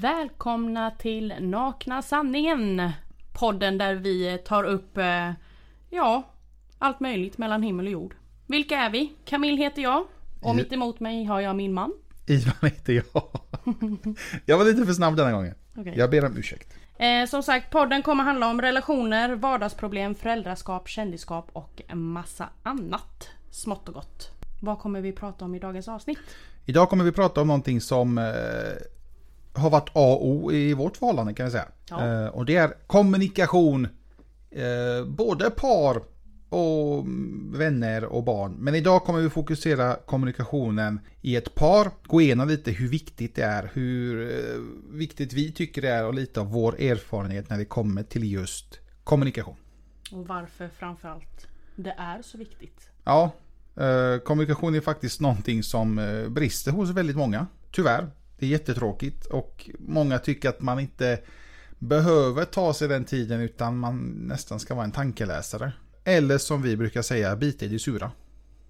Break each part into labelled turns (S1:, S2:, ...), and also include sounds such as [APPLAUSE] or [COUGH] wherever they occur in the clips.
S1: Välkomna till Nakna Sanningen! Podden där vi tar upp, eh, ja, allt möjligt mellan himmel och jord. Vilka är vi? Camille heter jag. Och mitt emot mig har jag min man.
S2: Ivan heter jag. Jag var lite för snabb denna gången.
S1: Okej.
S2: Jag ber om ursäkt.
S1: Eh, som sagt, podden kommer handla om relationer, vardagsproblem, föräldraskap, kändisskap och en massa annat. Smått och gott. Vad kommer vi prata om i dagens avsnitt?
S2: Idag kommer vi prata om någonting som eh, har varit A och O i vårt förhållande kan vi säga.
S1: Ja.
S2: Eh, och det är kommunikation. Eh, både par och vänner och barn. Men idag kommer vi fokusera kommunikationen i ett par. Gå igenom lite hur viktigt det är. Hur eh, viktigt vi tycker det är och lite av vår erfarenhet när det kommer till just kommunikation.
S1: Och varför framförallt det är så viktigt.
S2: Ja, kommunikation är faktiskt någonting som brister hos väldigt många. Tyvärr. Det är jättetråkigt och många tycker att man inte behöver ta sig den tiden utan man nästan ska vara en tankeläsare. Eller som vi brukar säga, bita i det sura.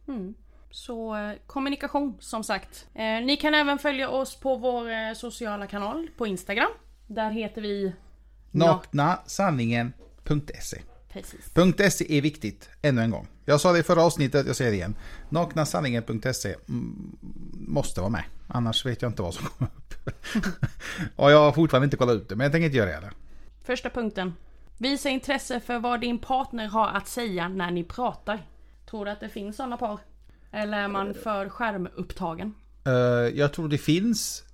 S1: Mm. Så eh, kommunikation som sagt. Eh, ni kan även följa oss på vår eh, sociala kanal på Instagram. Där heter vi...
S2: Naknasanningen.se
S1: Precis.
S2: .se är viktigt, ännu en gång. Jag sa det i förra avsnittet, jag säger det igen. Naknasanningen.se mm, måste vara med. Annars vet jag inte vad som kommer upp. [LAUGHS] och jag har fortfarande inte kollat ut det, men jag tänker inte göra det heller.
S1: Första punkten. Visa intresse för vad din partner har att säga när ni pratar. Tror du att det finns sådana par? Eller är man för skärmupptagen?
S2: Eh, jag tror det finns.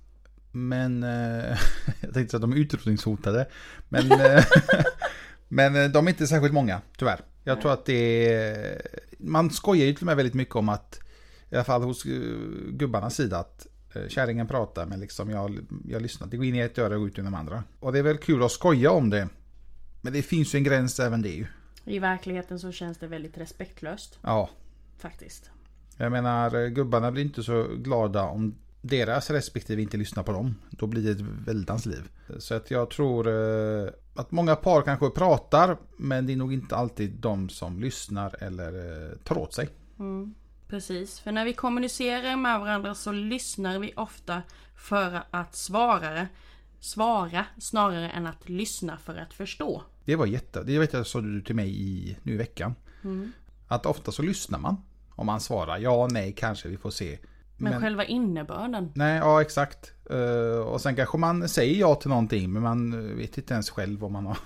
S2: Men eh, [LAUGHS] jag tänkte att de är utrotningshotade. Men, eh, [LAUGHS] men eh, de är inte särskilt många, tyvärr. Jag tror att det är... Man skojar ju till och med väldigt mycket om att, i alla fall hos eh, gubbarnas sida, att eh, kärringen pratar men liksom jag, jag lyssnar. Det går in i ett öra och ut genom de andra. Och det är väl kul att skoja om det. Men det finns ju en gräns även det ju.
S1: I verkligheten så känns det väldigt respektlöst.
S2: Ja,
S1: Faktiskt.
S2: Jag menar, gubbarna blir inte så glada om deras respektive inte lyssnar på dem. Då blir det ett väldans liv. Så att jag tror att många par kanske pratar, men det är nog inte alltid de som lyssnar eller eh, tar åt sig.
S1: Mm, precis, för när vi kommunicerar med varandra så lyssnar vi ofta för att svara, svara snarare än att lyssna för att förstå.
S2: Det var jätte, det vet jag sa du till mig i, nu i veckan.
S1: Mm.
S2: Att ofta så lyssnar man. Om man svarar ja, nej, kanske, vi får se.
S1: Men, själva innebörden.
S2: Nej, ja exakt. Eh, och sen kanske man säger ja till någonting, men man vet inte ens själv vad man har.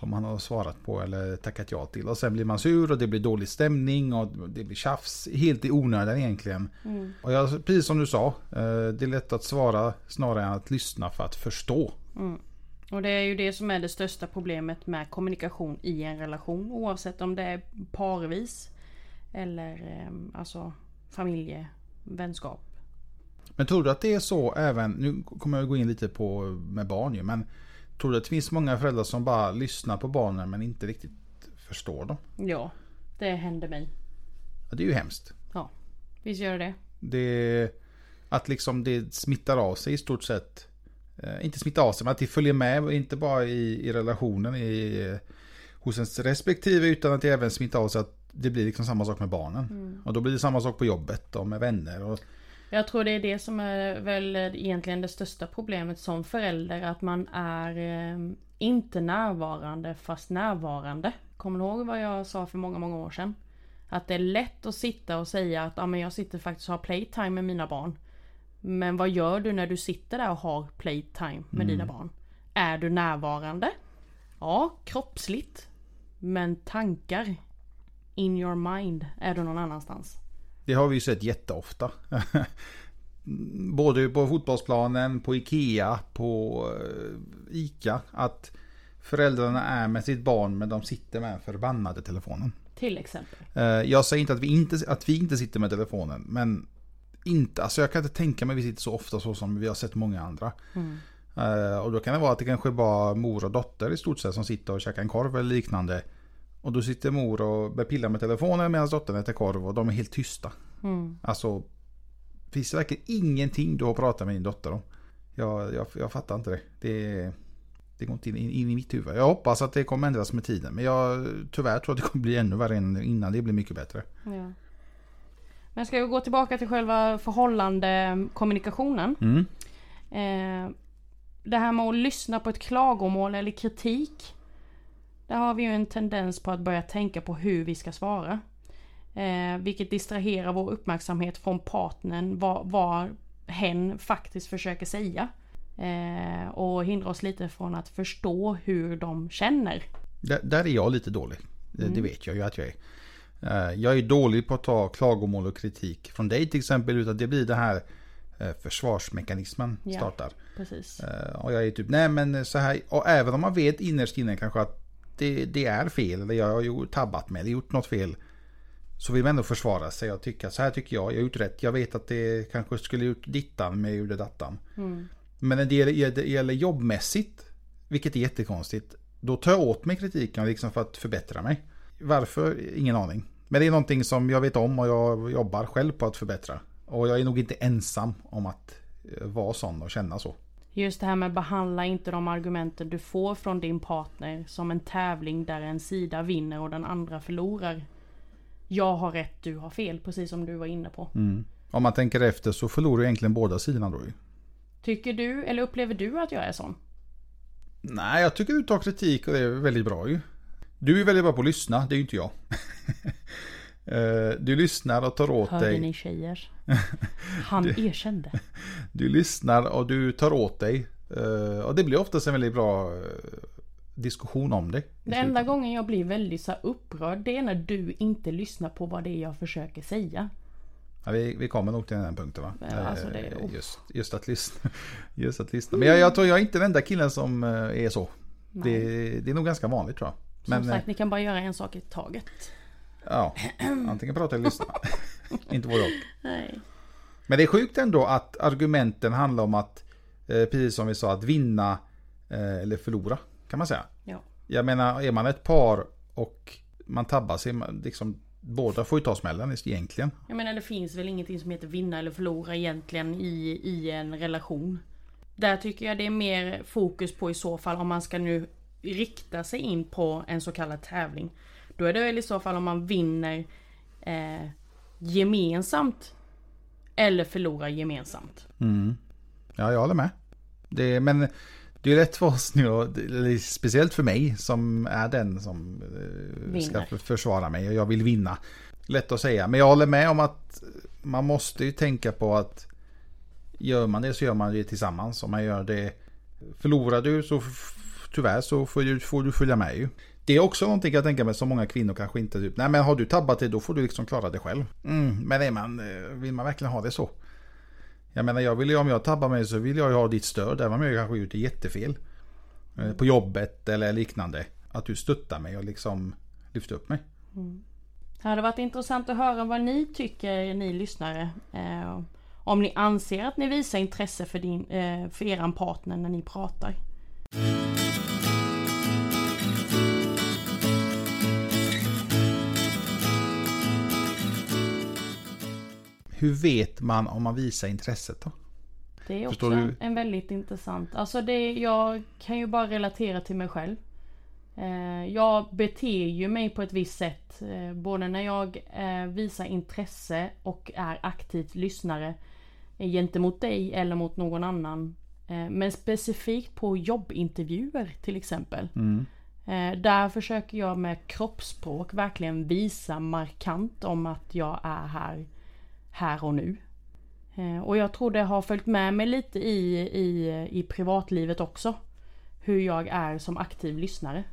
S2: Om man har svarat på eller tackat ja till. Och sen blir man sur och det blir dålig stämning och det blir tjafs. Helt i onödan egentligen.
S1: Mm.
S2: Och jag, precis som du sa, eh, det är lätt att svara snarare än att lyssna för att förstå.
S1: Mm. Och det är ju det som är det största problemet med kommunikation i en relation. Oavsett om det är parvis eller eh, alltså familje, vänskap.
S2: Men tror du att det är så även, nu kommer jag gå in lite på med barn ju, men tror du att det finns många föräldrar som bara lyssnar på barnen men inte riktigt förstår dem?
S1: Ja, det händer mig.
S2: Ja, det är ju hemskt.
S1: Ja, visst gör det det.
S2: Att liksom det smittar av sig i stort sett. Eh, inte smittar av sig, men att det följer med, inte bara i, i relationen i, eh, hos ens respektive, utan att det även smittar av sig att det blir liksom samma sak med barnen. Och då blir det samma sak på jobbet och med vänner. Och,
S1: Jag tror det är det som är väl egentligen det största problemet som förälder. Att man är eh, inte närvarande fast närvarande. Kommer du ihåg vad jag sa för många, många år sedan? Att det är lätt att sitta och säga att ah, men jag sitter faktiskt och har playtime med mina barn. Men vad gör du när du sitter där och har playtime med dina barn? Är du närvarande? Ja, kroppsligt. Men tankar in your mind är du någon annanstans.
S2: Det har vi ju sett jätteofta. [LAUGHS] Både på fotbollsplanen, på Ikea, på eh, Ica. Att föräldrarna är med sitt barn men de sitter med förbannade telefonen.
S1: Till exempel.
S2: Eh, Jag säger inte att vi inte, att vi inte sitter med telefonen, men inte, alltså jag kan inte tänka mig att vi sitter så ofta så som vi har sett många andra. Eh, Och då kan det vara att det kanske bara mor och dotter i stort sett som sitter och käkar en korv eller liknande. Och då sitter mor och börjar pilla med telefonen medan dottern äter korv och de är helt tysta.
S1: Mm.
S2: Alltså, finns det verkligen ingenting du har pratat med din dotter om? Jag, jag, jag fattar inte det. Det, det går inte in, in i mitt huvud. Jag hoppas att det kommer ändras med tiden. Men jag tyvärr tror att det kommer bli ännu värre innan det blir mycket bättre.
S1: Ja. Men ska vi gå tillbaka till själva förhållande kommunikationen.
S2: Mm.
S1: Eh, det här med att lyssna på ett klagomål eller kritik. Där har vi ju en tendens på att börja tänka på hur vi ska svara. Eh, vilket distraherar vår uppmärksamhet från partnern, vad, vad hen faktiskt försöker säga. Eh, och hindrar oss lite från att förstå hur de känner.
S2: Där, där är jag lite dålig. Det,
S1: Mm.
S2: det vet jag ju att jag är. Eh, Jag är dålig på att ta klagomål och kritik från dig till exempel. Utan det blir det här eh, försvarsmekanismen
S1: Ja.
S2: startar.
S1: Precis.
S2: Eh, Och jag är typ, nej men så här. Och även om man vet innerst inne kanske att det, det är fel. Eller jag har gjort, tabbat mig eller gjort något fel. Så vill man ändå försvara sig och tycka så här tycker jag. Jag har gjort rätt. Jag vet att det kanske skulle gjort dittan men jag gjorde dattan.
S1: Mm.
S2: Men när det gäller, det gäller jobbmässigt, vilket är jättekonstigt, då tar jag åt mig kritiken liksom för att förbättra mig. Varför? Ingen aning. Men det är någonting som jag vet om och jag jobbar själv på att förbättra. Och jag är nog inte ensam om att eh, vara sån och känna så.
S1: Just det här med behandla inte de argumenten du får från din partner som en tävling där en sida vinner och den andra förlorar. Jag har rätt, du har fel, precis som du var inne på.
S2: Om man tänker efter så förlorar egentligen båda sidorna då.
S1: Tycker du, eller upplever du att jag är sån?
S2: Nej, jag tycker du tar kritik och det är väldigt bra ju. Du är väldigt bra på att lyssna, det är ju inte jag. [LAUGHS] Eh, du lyssnar och tar åt
S1: Hörde
S2: dig.
S1: ni tjejer? [LAUGHS] Han erkände.
S2: Du lyssnar och du tar åt dig. Eh, Och det blir oftast en väldigt bra eh, diskussion om det. i
S1: Det enda gången jag blir väldigt så upprörd det är när du inte lyssnar på vad det är jag försöker säga.
S2: Ja, vi, vi kommer nog till den här punkten va?
S1: Alltså det-
S2: Eh, just, just att lyssna. [LAUGHS] Just att lyssna. Men jag, jag tror jag är inte den enda killen som är så. Det, det är nog ganska vanligt tror jag.
S1: Som
S2: Men
S1: sagt, ni kan bara göra en sak i taget.
S2: Ja, [CLEARS THROAT] antingen prata eller lyssna. [LAUGHS] inte både och. Men det är sjukt ändå att argumenten handlar om att, eh, precis som vi sa, att vinna eh, eller förlora. Kan man säga.
S1: Ja.
S2: Jag menar, är man ett par och man tabbar sig, man, liksom, båda får ju ta smällen egentligen.
S1: Jag menar det finns väl ingenting som heter vinna eller förlora egentligen i, i en relation. Där tycker jag det är mer fokus på i så fall om man ska nu rikta sig in på en så kallad tävling. Då är det väl i så fall om man vinner eh, gemensamt. Eller förlorar gemensamt.
S2: Ja, jag håller med. Det, men det är lätt för oss nu, och, speciellt för mig som är den som eh, ska försvara mig och jag vill vinna. Lätt att säga, men jag håller med om att man måste ju tänka på att gör man det så gör man det tillsammans. Om man gör det, förlorar du så tyvärr så får du, får du följa med ju. Det är också någonting jag tänker mig som många kvinnor kanske inte typ, nej men har du tabbat dig då får du liksom klara det själv. Mm, men är man, eh, vill man verkligen ha det så? Jag menar, jag vill ju, om jag tabbar mig så vill jag ju ha ditt stöd, även om jag kanske gjort det jättefel. Eh, på jobbet eller liknande. Att du stöttar mig och liksom lyfter upp mig. Mm.
S1: Det hade varit intressant att höra vad ni tycker, ni lyssnare. Eh, om ni anser att ni visar intresse för, din, eh, för eran partner när ni pratar.
S2: Hur vet man om man visar intresset då?
S1: Det är också
S2: du?
S1: en väldigt intressant. Alltså det, jag kan ju bara relatera till mig själv. Eh, jag beter ju mig på ett visst sätt. Eh, både när jag eh, visar intresse och är aktivt lyssnare gentemot dig eller mot någon annan. Men specifikt på jobbintervjuer till exempel. Eh, där försöker jag med kroppsspråk verkligen visa markant om att jag är här, här och nu. Eh, Och jag tror det har följt med mig lite i, i, i privatlivet också. Hur jag är som aktiv lyssnare.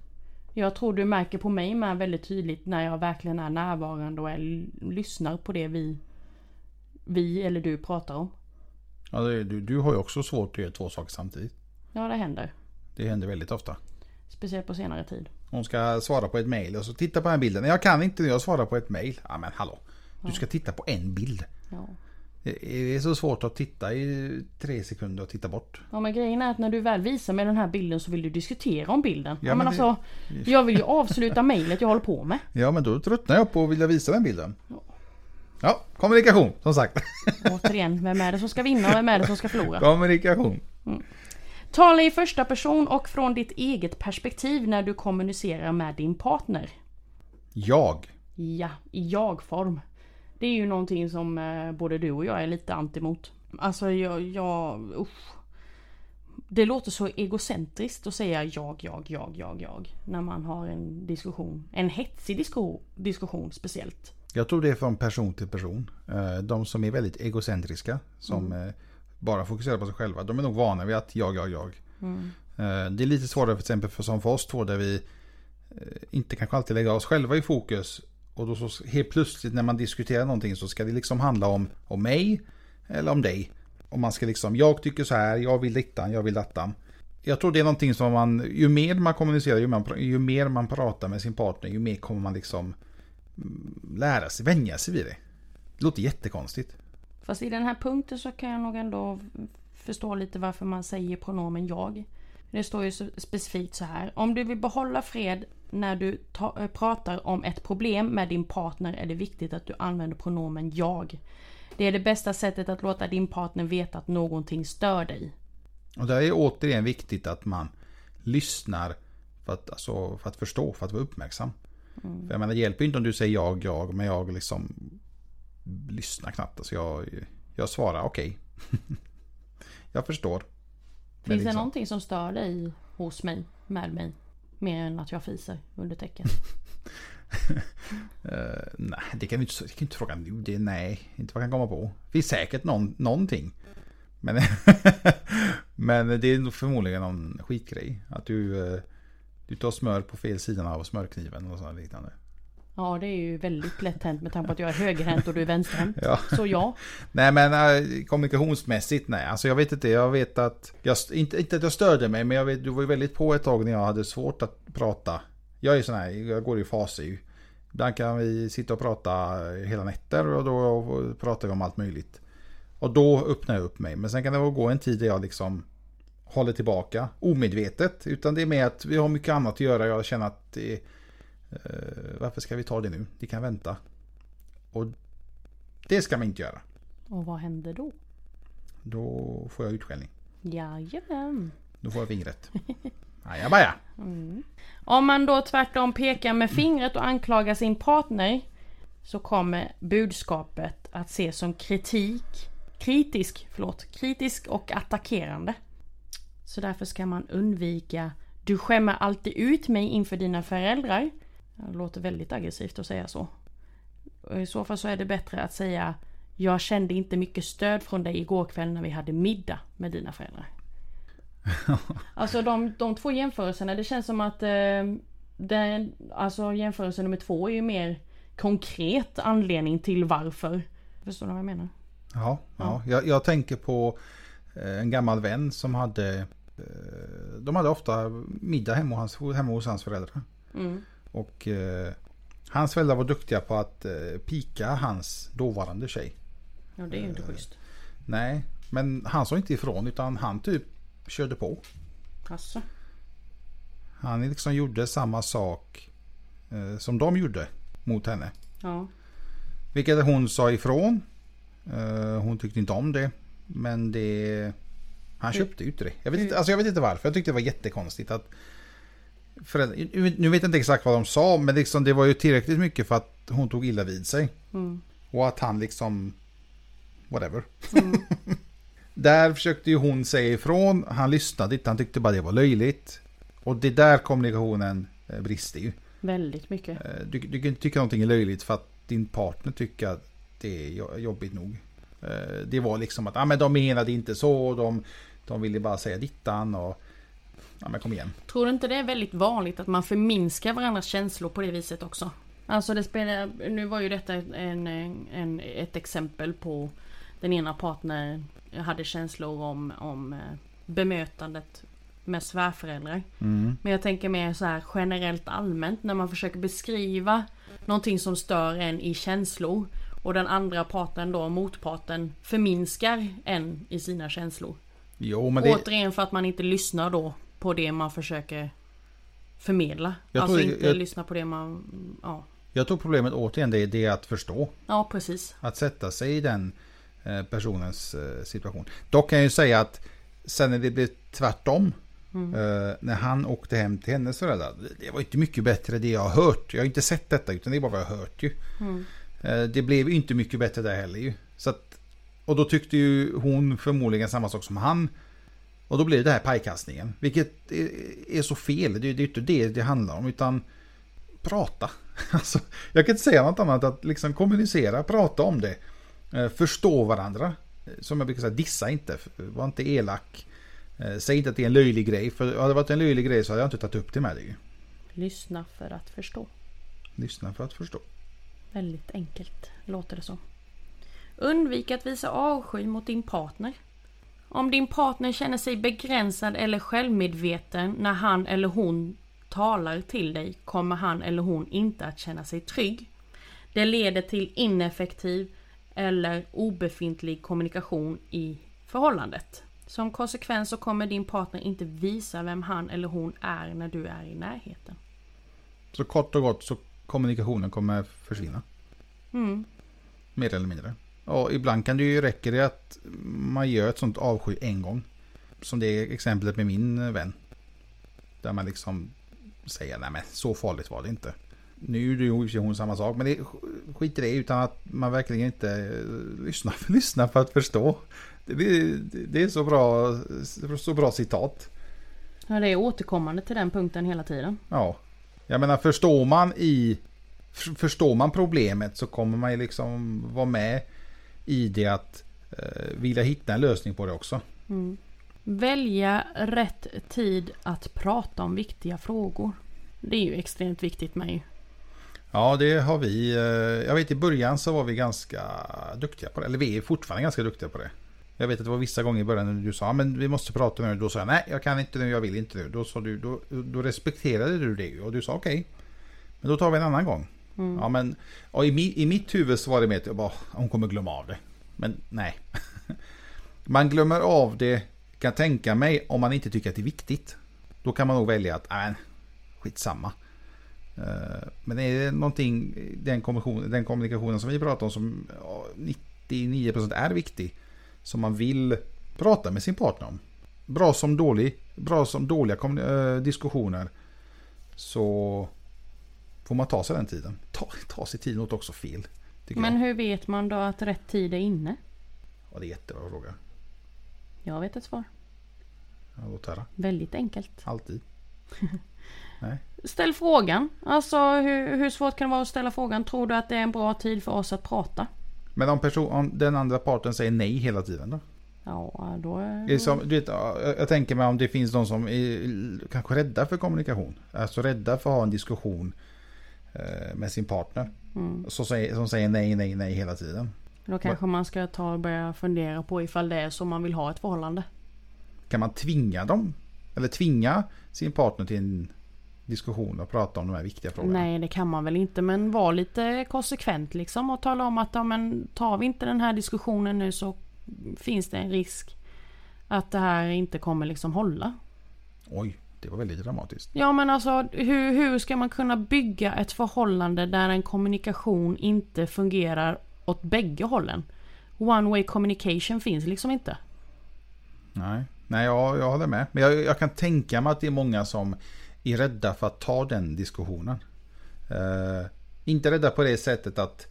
S1: Jag tror du märker på mig med väldigt tydligt när jag verkligen är närvarande och är, lyssnar på det vi, vi eller du pratar om.
S2: Ja, det- du, du har ju också svårt att göra två saker samtidigt.
S1: Ja, det händer.
S2: Det händer väldigt ofta.
S1: Speciellt på senare tid.
S2: Hon ska svara på ett mail och så titta på den här bilden. Jag kan inte, jag svarar på ett mail. Ja men hallå. Du ska titta på en bild.
S1: Ja.
S2: Det är så svårt att titta i tre sekunder och titta bort.
S1: Ja men grejen är att när du väl visar mig den här bilden så vill du diskutera om bilden. Ja,
S2: Ja,
S1: men
S2: men det-
S1: alltså, jag vill ju avsluta mejlet jag håller på med.
S2: Ja men då tröttnar jag på att vilja visa den bilden. Ja, kommunikation som sagt.
S1: Återigen, vem är det som ska vinna och vem är det som ska förlora?
S2: Kommunikation.
S1: Tala i första person och från ditt eget perspektiv när du kommunicerar med din partner.
S2: Jag.
S1: Ja, i jag-form. Det är ju någonting som eh, både du och jag är lite anti mot. Alltså jag, jag usch. det låter så egocentriskt att säga jag, jag, jag, jag, jag. När man har en diskussion. En hetsig diskussion, diskussion speciellt.
S2: Jag tror det är från person till person. Eh, de som är väldigt egocentriska, som mm. bara fokuserar på sig själva, de är nog vana vid att jag, jag, jag. Mm. Det är lite svårare för exempel för, som för oss två där vi inte kanske alltid lägger oss själva i fokus. Och då så helt plötsligt när man diskuterar någonting så ska det liksom handla om, om mig eller om dig. Och man ska liksom, jag tycker så här, jag vill dittan, jag vill dattan. Jag tror det är någonting som man, ju mer man kommunicerar, ju, man, ju mer man pratar med sin partner, ju mer kommer man liksom mm, lära sig, vänja sig vid det. Det låter jättekonstigt.
S1: Fast i den här punkten så kan jag nog ändå förstå lite varför man säger pronomen jag. Det står ju specifikt så här. Om du vill behålla fred när du ta, pratar om ett problem med din partner är det viktigt att du använder pronomen jag. Det är det bästa sättet att låta din partner veta att någonting stör dig.
S2: Och det är återigen viktigt att man lyssnar för att, alltså, för att förstå, för att vara uppmärksam. Mm. För jag menar, det hjälper inte om du säger jag, jag, men jag liksom lyssnar knappt. Alltså jag, jag svarar okej. Okay. [LAUGHS] jag förstår. Finns
S1: det liksom... någonting som stör dig hos mig, med mig? Mer än att jag fiser under täcket?
S2: uh, [LAUGHS] eh, nej, det kan vi inte, kan inte fråga nu. Det, nej, inte vad jag kan komma på. Det finns säkert någon, någonting. Men, [LAUGHS] men det är nog förmodligen någon skitgrej. Att du, uh, du tar smör på fel sidan av smörkniven och sådant liknande.
S1: Ja det är ju väldigt lätt hänt med tanke på att jag är högerhänt och du är vänsterhänt. Ja. Så ja.
S2: Nej men äh, kommunikationsmässigt nej. Alltså jag vet inte. Jag vet att, jag, inte, inte att jag störde mig men jag vet, du var ju väldigt på ett tag när jag hade svårt att prata. Jag är sån här, jag går i faser ju. Ibland kan vi sitta och prata hela nätter och då pratar vi om allt möjligt. Och då öppnar jag upp mig. Men sen kan det gå en tid där jag liksom håller tillbaka omedvetet. Utan det är mer att vi har mycket annat att göra. Jag känner att det, varför ska vi ta det nu? Det kan vänta. Och det ska man inte göra.
S1: Och vad händer då?
S2: Då får jag utskällning.
S1: Jajamän.
S2: Då får jag fingret. [LAUGHS] Ajabaja.
S1: Mm. Om man då tvärtom pekar med fingret och anklagar sin partner så kommer budskapet att ses som kritik, kritisk, förlåt, kritisk och attackerande. Så därför ska man undvika Du skämmer alltid ut mig inför dina föräldrar. Det låter väldigt aggressivt att säga så. Och I så fall så är det bättre att säga Jag kände inte mycket stöd från dig igår kväll när vi hade middag med dina föräldrar. [LAUGHS] alltså de, de två jämförelserna, det känns som att eh, den, alltså jämförelse nummer två är ju mer konkret anledning till varför. Förstår du vad jag menar?
S2: Ja, ja. ja. Jag, jag tänker på eh, en gammal vän som hade eh, De hade ofta middag hemma hos hans, hemma hos hans föräldrar. Mm. Och eh, hans föräldrar var duktiga på att eh, pika hans dåvarande tjej.
S1: Ja det är ju inte eh, schysst.
S2: Nej, men han sa inte ifrån utan han typ körde på.
S1: Asså.
S2: Han liksom gjorde samma sak eh, som de gjorde mot henne.
S1: Ja.
S2: Vilket hon sa ifrån. Eh, hon tyckte inte om det. Men det... Han köpte ju inte det. Jag vet inte, alltså jag vet inte varför. Jag tyckte det var jättekonstigt att... Föräldrar, nu vet jag inte exakt vad de sa. Men liksom det var ju tillräckligt mycket för att hon tog illa vid sig. Mm. Och att han liksom... Whatever. Mm. [LAUGHS] Där försökte ju hon säga ifrån. Han lyssnade inte. Han tyckte bara det var löjligt. Och det där kommunikationen eh, brister ju.
S1: Väldigt mycket.
S2: Eh, du, du kan inte tycka någonting är löjligt för att din partner tycker att det är jobbigt nog. Eh, det var liksom att ah, men de menade inte så. De, de ville bara säga dittan. Och, ja, men kom igen.
S1: Tror du inte det är väldigt vanligt att man förminskar varandras känslor på det viset också? Alltså det spelar, nu var ju detta en, en, ett exempel på den ena partnern hade känslor om, om eh, bemötandet med svärföräldrar. Mm. Men jag tänker mer så här generellt allmänt när man försöker beskriva någonting som stör en i känslor. Och den andra parten då, motparten, förminskar en i sina känslor.
S2: Jo, men det...
S1: Återigen för att man inte lyssnar då på det man försöker förmedla. Jag alltså tror, inte jag... lyssna på det man... Ja.
S2: Jag tror problemet återigen det är det att förstå.
S1: Ja, precis.
S2: Att sätta sig i den Eh, personens eh, situation. Dock kan jag ju säga att sen när det blev tvärtom. Mm. Eh, när han åkte hem till hennes föräldrar. Det var inte mycket bättre det jag har hört. Jag har inte sett detta utan det är bara vad jag har hört ju. Mm. Det blev inte mycket bättre där heller ju. Så att, och då tyckte ju hon förmodligen samma sak som han. Och då blir det det här pajkastningen. Vilket är, så fel. Det, är inte det det handlar om. Utan prata. [LAUGHS] Alltså, jag kan inte säga något annat. Att liksom kommunicera, prata om det. Eh, förstå varandra. Som jag brukar säga, dissa inte. Var inte elak. Eh, säg inte att det är en löjlig grej. För hade det varit en löjlig grej så hade jag inte tagit upp det med dig.
S1: Lyssna för att förstå.
S2: Lyssna för att förstå.
S1: Väldigt enkelt låter det som. Undvik att visa avsky mot din partner. Om din partner känner sig begränsad eller självmedveten när han eller hon talar till dig kommer han eller hon inte att känna sig trygg. Det leder till ineffektiv eller obefintlig kommunikation i förhållandet. Som konsekvens så kommer din partner inte visa vem han eller hon är när du är i närheten.
S2: Så kort och gott så kommunikationen kommer försvinna.
S1: Mm.
S2: Mer eller mindre. Och ibland kan det ju räcka det att man gör ett sånt avsky en gång. Som det exemplet med min vän. Där man liksom säger nej men så farligt var det inte. Nu är ju hon samma sak men det skit i det utan att man verkligen inte lyssnar, [LAUGHS] lyssnar för att förstå. Det, det är så bra, så bra citat.
S1: Ja det är återkommande till den punkten hela tiden.
S2: Ja. Jag menar förstår man i Förstår man problemet så kommer man ju liksom vara med i det att eh, vilja hitta en lösning på det också.
S1: Mm. Välja rätt tid att prata om viktiga frågor. Det är ju extremt viktigt med ju.
S2: Ja, det har vi. Eh, jag vet i början så var vi ganska duktiga på det. Eller vi är fortfarande ganska duktiga på det. Jag vet att det var vissa gånger i början när du sa men vi måste prata nu. Då sa jag nej, jag kan inte nu, jag vill inte nu. Då, sa du, då, då respekterade du det och du sa okej. Okay. Men då tar vi en annan gång. Mm. Ja, men, och i, i mitt huvud så var det med att jag bara, hon kommer glömma av det. Men nej. [LAUGHS] man glömmer av det, kan tänka mig, om man inte tycker att det är viktigt. Då kan man nog välja att, nej, skitsamma. Eh, men är det någonting, den, den kommunikationen som vi pratar om som 99% är viktig. Som man vill prata med sin partner om. Bra som dålig, bra som dåliga eh, diskussioner. Så får man ta sig den tiden. Ta, ta sig tiden åt också fel.
S1: Men jag. hur vet man då att rätt tid är inne?
S2: Ja, det är jättebra fråga.
S1: Jag vet ett svar.
S2: Ja, låt höra.
S1: Väldigt enkelt.
S2: Alltid. [LAUGHS] Nej.
S1: Ställ frågan. Alltså hur, hur svårt kan det vara att ställa frågan? Tror du att det är en bra tid för oss att prata?
S2: Men om, person, om den andra parten säger nej hela tiden då?
S1: Ja, då är...
S2: som, du vet, jag tänker mig om det finns någon som är kanske rädda för kommunikation. Alltså rädda för att ha en diskussion med sin partner. Mm. Så säger, som säger nej, nej, nej hela tiden.
S1: Då kanske man ska ta och börja fundera på ifall det är så man vill ha ett förhållande.
S2: Kan man tvinga dem? Eller tvinga sin partner till en diskussion och prata om de här viktiga frågorna?
S1: Nej det kan man väl inte men var lite konsekvent liksom och tala om att ja, men, tar vi inte den här diskussionen nu så finns det en risk att det här inte kommer liksom hålla.
S2: Oj. Det var väldigt dramatiskt.
S1: Ja men alltså hur, hur ska man kunna bygga ett förhållande där en kommunikation inte fungerar åt bägge hållen? One way communication finns liksom inte.
S2: Nej, Nej jag, jag håller med. Men jag, jag kan tänka mig att det är många som är rädda för att ta den diskussionen. Uh, inte rädda på det sättet att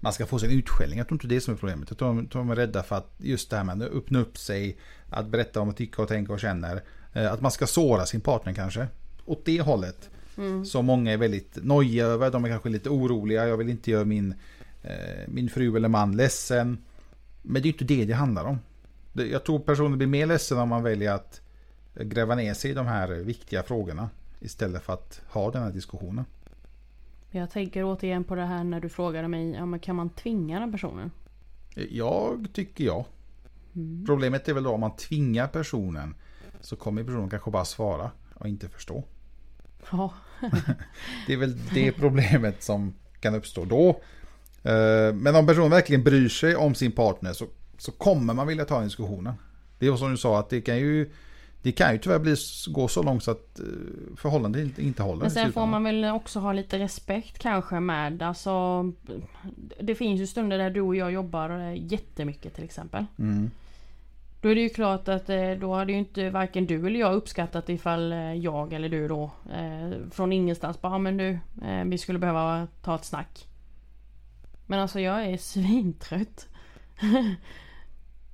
S2: man ska få sin utskällning. Jag tror inte det är som är problemet. Jag tror de är rädda för att just det här med att öppna upp sig, att berätta vad man tycker och tänker och känner. Eh, att man ska såra sin partner kanske. Åt det hållet. Mm. Som många är väldigt nojiga över. De är kanske lite oroliga. Jag vill inte göra min, eh, min fru eller man ledsen. Men det är inte det det handlar om. Jag tror personen blir mer ledsen om man väljer att gräva ner sig i de här viktiga frågorna. Istället för att ha den här diskussionen.
S1: Jag tänker återigen på det här när du frågade mig, ja, men kan man tvinga den personen?
S2: Jag tycker ja. Mm. Problemet är väl då om man tvingar personen så kommer personen kanske bara svara och inte förstå.
S1: Ja. [LAUGHS]
S2: det är väl det problemet som kan uppstå då. Eh, men om personen verkligen bryr sig om sin partner så, så kommer man vilja ta en diskussionen. Det är som du sa att det kan ju det kan ju tyvärr bli, gå så långt så att eh, förhållandet inte, inte håller.
S1: Men sen får man väl också ha lite respekt kanske med alltså Det finns ju stunder där du och jag jobbar jättemycket till exempel. Mm. Då är det ju klart att eh, då hade ju inte varken du eller jag uppskattat ifall eh, jag eller du då eh, från ingenstans bara men du vi skulle behöva ta ett snack. Men alltså jag är [LAUGHS] svintrött.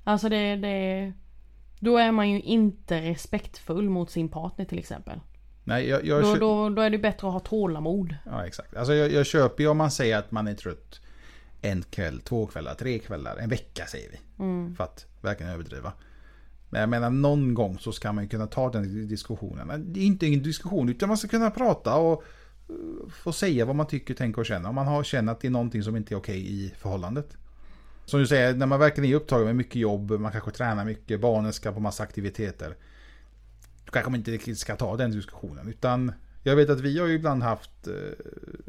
S1: alltså det, det Då är man ju inte respektfull mot sin partner till exempel.
S2: Nej, jag, jag
S1: Då, då, då är det bättre att ha tålamod.
S2: Ja, exakt. Alltså jag, jag köper ju om man säger att man är trött en kväll, två kvällar, tre kvällar, en vecka säger vi. För att verkligen överdriva. Men jag menar någon gång så ska man kunna ta den diskussionen. Det är inte en diskussion utan man ska kunna prata och eh, få säga vad man tycker, tänker och känner. Om man har känner att det är någonting som inte är okej i förhållandet. Som du säger, när man verkligen är upptagen med mycket jobb, man kanske tränar mycket, barnen ska på massa aktiviteter. Då kanske man inte riktigt ska ta den diskussionen. Utan jag vet att vi har ju ibland haft, eh,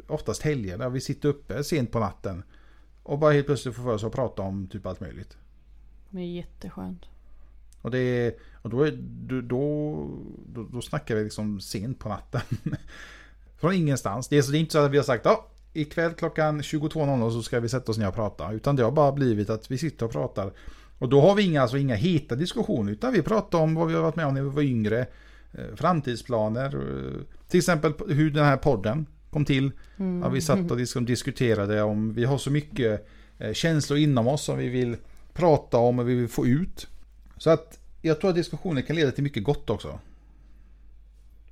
S2: oftast helger, där vi sitter uppe sent på natten. Och bara helt plötsligt får för oss att prata om typ allt möjligt.
S1: Det är jätteskönt.
S2: Och, det är, och då, är, då, då, då, snackar vi liksom sent på natten. [LAUGHS] Från ingenstans. Det är, så det är inte så att vi har sagt ja, ikväll klockan 22.00 så ska vi sätta oss ner och prata. Utan det har bara blivit att vi sitter och pratar. Och då har vi inga, alltså inga heta diskussioner. Utan vi pratar om vad vi har varit med om när vi var yngre. eh, Framtidsplaner. eh, Till exempel hur den här podden kom till. Ja, vi satt och liksom diskuterade om vi har så mycket eh, känslor inom oss som vi vill prata om och vi vill få ut. Så att jag tror att diskussioner kan leda till mycket gott också.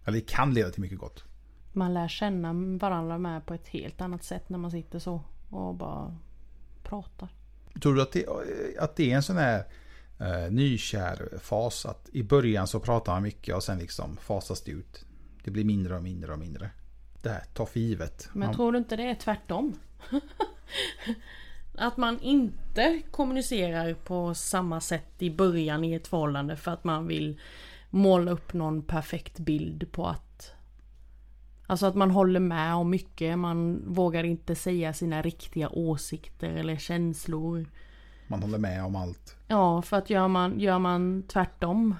S2: Eller det kan leda till mycket gott.
S1: Man lär känna varandra med på ett helt annat sätt när man sitter så och bara pratar.
S2: Tror du att det, att det är en sån här eh, nykär fas? Att i början så pratar man mycket och sen liksom fasas det ut. Det blir mindre och mindre och mindre. Det här, ta för givet.
S1: Men
S2: Man-
S1: tror du inte det är tvärtom? [LAUGHS] att man inte kommunicerar på samma sätt i början i ett förhållande för att man vill måla upp någon perfekt bild på att Alltså att man håller med om mycket, man vågar inte säga sina riktiga åsikter eller känslor.
S2: man håller med om allt.
S1: Ja, för att gör man, gör man tvärtom,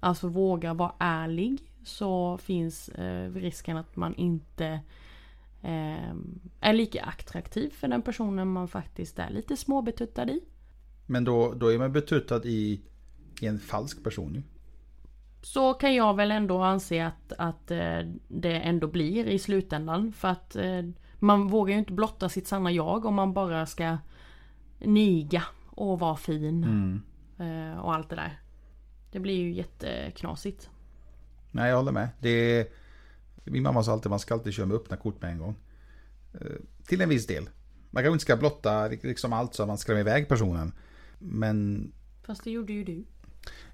S1: alltså vågar vara ärlig, så finns eh, risken att man inte eh, är lika attraktiv för den personen man faktiskt är lite småbetuttad i.
S2: Men då, då är man betuttad i, i en falsk person ju.
S1: Så kan jag väl ändå anse att, att eh, det ändå blir i slutändan. För att eh, man vågar ju inte blotta sitt sanna jag om man bara ska niga och vara fin. Eh, och allt det där. Det blir ju jätteknasigt.
S2: Nej, jag håller med. Det är, min mamma sa alltid att man ska alltid köra med öppna kort med en gång. Eh, Till en viss del. Man kanske inte ska blotta liksom allt så att man skrämmer iväg personen. Men
S1: Fast det gjorde ju du.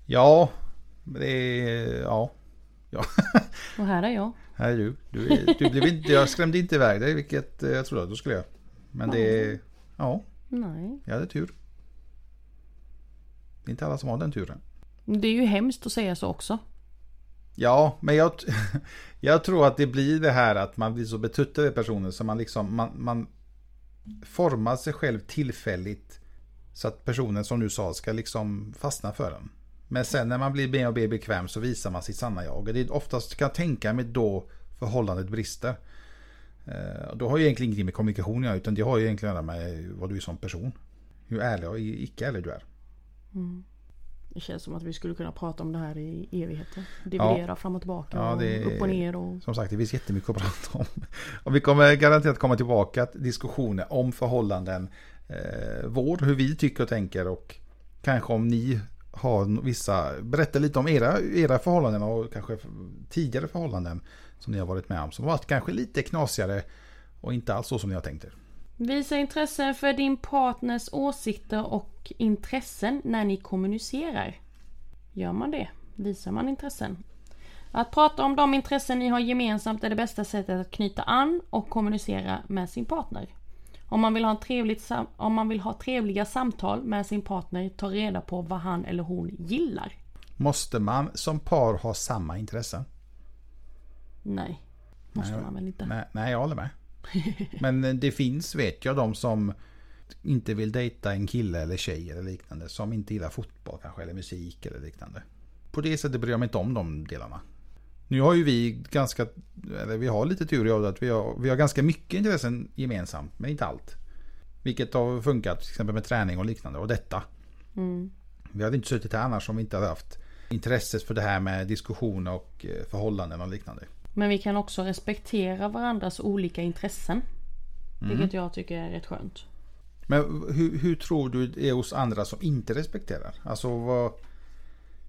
S2: ja, det är, ja. ja. [LAUGHS]
S1: Och här är jag.
S2: Här är du. Du, du blev inte, jag skrämde inte iväg dig, vilket eh, jag trodde att du skulle göra. Men det är, ja,
S1: Nej.
S2: jag hade tur. Det är inte alla som har den turen.
S1: Det är ju hemskt att säga så också.
S2: Ja, men jag, [LAUGHS] jag tror att det blir det här att man blir så betuttad i personen så man liksom man, man formar sig själv tillfälligt så att personen som du sa ska liksom fastna för den. Men sen när man blir mer och mer bekväm så visar man sitt sanna jag. Och det är oftast kan jag tänka mig då förhållandet brister. Eh, och då har ju egentligen ingenting med kommunikation att göra utan det har ju egentligen att göra med vad du är som person. Hur ärlig och icke ärlig du är. Mm.
S1: Det känns som att vi skulle kunna prata om det här i evigheter. Dividera fram och tillbaka
S2: Ja,
S1: och upp och ner och...
S2: Som sagt, det finns jättemycket att prata om. [LAUGHS] Och vi kommer garanterat komma tillbaka till diskussioner om förhållanden. Eh, vår, hur vi tycker och tänker och kanske om ni har vissa, berätta lite om era, era förhållanden och kanske tidigare förhållanden som ni har varit med om. Som varit kanske lite knasigare och inte alls så som ni har tänkt er.
S1: Visa intresse för din partners åsikter och intressen när ni kommunicerar. Gör man det? Visar man intressen? Att prata om de intressen ni har gemensamt är det bästa sättet att knyta an och kommunicera med sin partner. Om man vill ha, trevligt om man vill ha trevliga samtal med sin partner, ta reda på vad han eller hon gillar.
S2: Måste man som par ha samma intressen?
S1: Nej, måste
S2: Nej,
S1: man väl inte.
S2: Nej, nej, jag håller med. Men eh, det finns, vet jag, de som inte vill dejta en kille eller tjej eller liknande. Som inte gillar fotboll kanske, eller musik eller liknande. På det sättet bryr jag mig inte om de delarna. Nu har ju vi ganska, eller vi har lite tur i att vi har, vi har ganska mycket intressen gemensamt, men inte allt. Vilket har funkat, till exempel med träning och liknande, och detta.
S1: Mm.
S2: Vi hade inte suttit här annars om vi inte hade haft intresset för det här med diskussioner och eh, förhållanden och liknande.
S1: Men vi kan också respektera varandras olika intressen.
S2: Mm.
S1: Vilket jag tycker är rätt skönt.
S2: Men hur, hur tror du det är hos andra som inte respekterar? Alltså vad...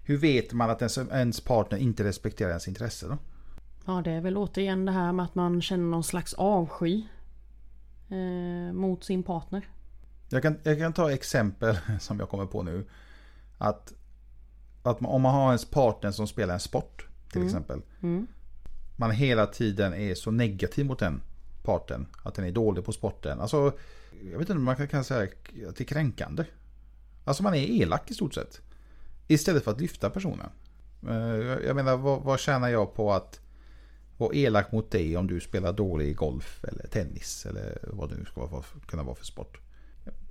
S2: hur vet man att ens, ens partner inte respekterar ens intresse då?
S1: Ja det är väl återigen det här med att man känner någon slags avsky. Eh, mot sin partner.
S2: Jag kan, jag kan ta exempel [LAUGHS] som jag kommer på nu. Att, att om man har ens partner som spelar en sport till
S1: Mm.
S2: exempel.
S1: Mm.
S2: Man hela tiden är så negativ mot den parten. Att den är dålig på sporten. Alltså, jag vet inte om man kan, säga att det är kränkande. Alltså man är elak i stort sett. Istället för att lyfta personen. Eh, Jag menar, vad, vad tjänar jag på att vara elak mot dig om du spelar dålig golf eller tennis eller vad det nu ska vara, kunna vara för sport.